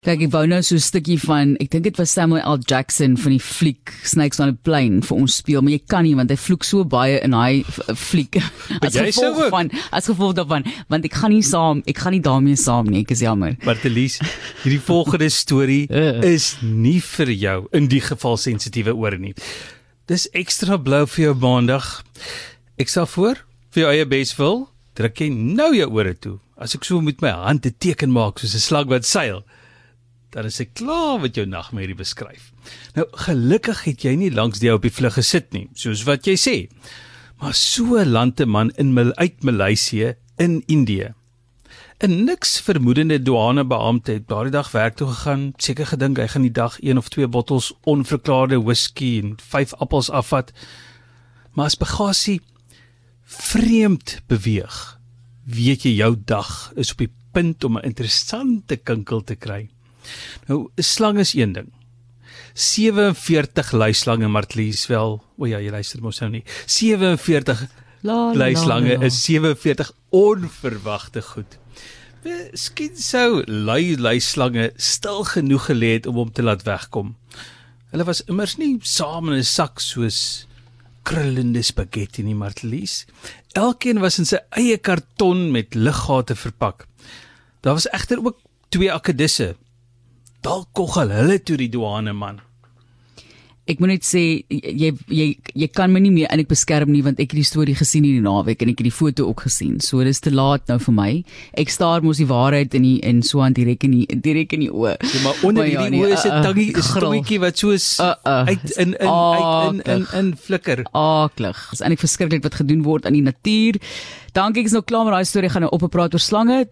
Kyk, ek wou nou so 'n stukkie van, ek dink dit was Samuel L. Jackson van die fliek Snakes on a Plane vir ons speel, maar jy kan nie want hy vloek so baie in daai fliek. As gevolg ook? van as gevolg daarvan, want ek gaan nie saam, ek gaan nie daarmee saam nie, ek is jammer. Martelies, hierdie volgende storie Uh. is nie vir jou in die geval sensitiewe ore nie. Dis ekstra blou vir jou maandag. Ek sal voor vir jou eie beswil, druk jy nou jou ore toe. As ek so met my hand 'n teken maak soos 'n slang wat seil, dan is ek klaar wat jou nagmerrie beskryf. Nou gelukkig het jy nie langs die ou op die vlug gesit nie, soos wat jy sê. Maar so 'n landeman in Mal uit Maleisië in Indië 'n niks vermoedende douanebeampte het daardie dag werk toe gegaan, seker gedink hy gaan die dag een of twee bottels onverklaarde whisky en vyf appels afvat. Maar as bagasie vreemd beweeg, weet jy jou dag is op die punt om 'n interessante kinkel te kry. Nou, 'n slang is een ding. 47 luislange Martlies wel. O ja, jy luister mos nou nie. 47 La, la, Luislange la, la. is 47 onverwagte goed. Miskien sou lui luislange stil genoeg gelê het om hom te laat wegkom. Hulle was immers nie saam in 'n sak soos krullende spaghetti nie, Martelies. Elkeen was in sy eie karton met liggate verpak. Daar was egter ook twee akkedisse. Dalk koggel hulle toe die douane man. Ek moet net sê jy jy jy kan my nie meer eintlik beskerm nie want ek het die storie gesien hierdie naweek en ek het die foto ook gesien. So dis te laat nou vir my. Ek staar mos die waarheid in die in so aan direk in die direk in die oë. Ja, maar onder Maar ja, hierdie nee, oë is 'n uh, uh, tangie, is tongetjie wat soos Uh, uh, uit in in uit in in, in flikker. Aaklig. Dis eintlik verskriklik wat gedoen word aan die natuur. Dankie, ek is nou klaar met daai storie. Gaan nou op 'n praat oor slange.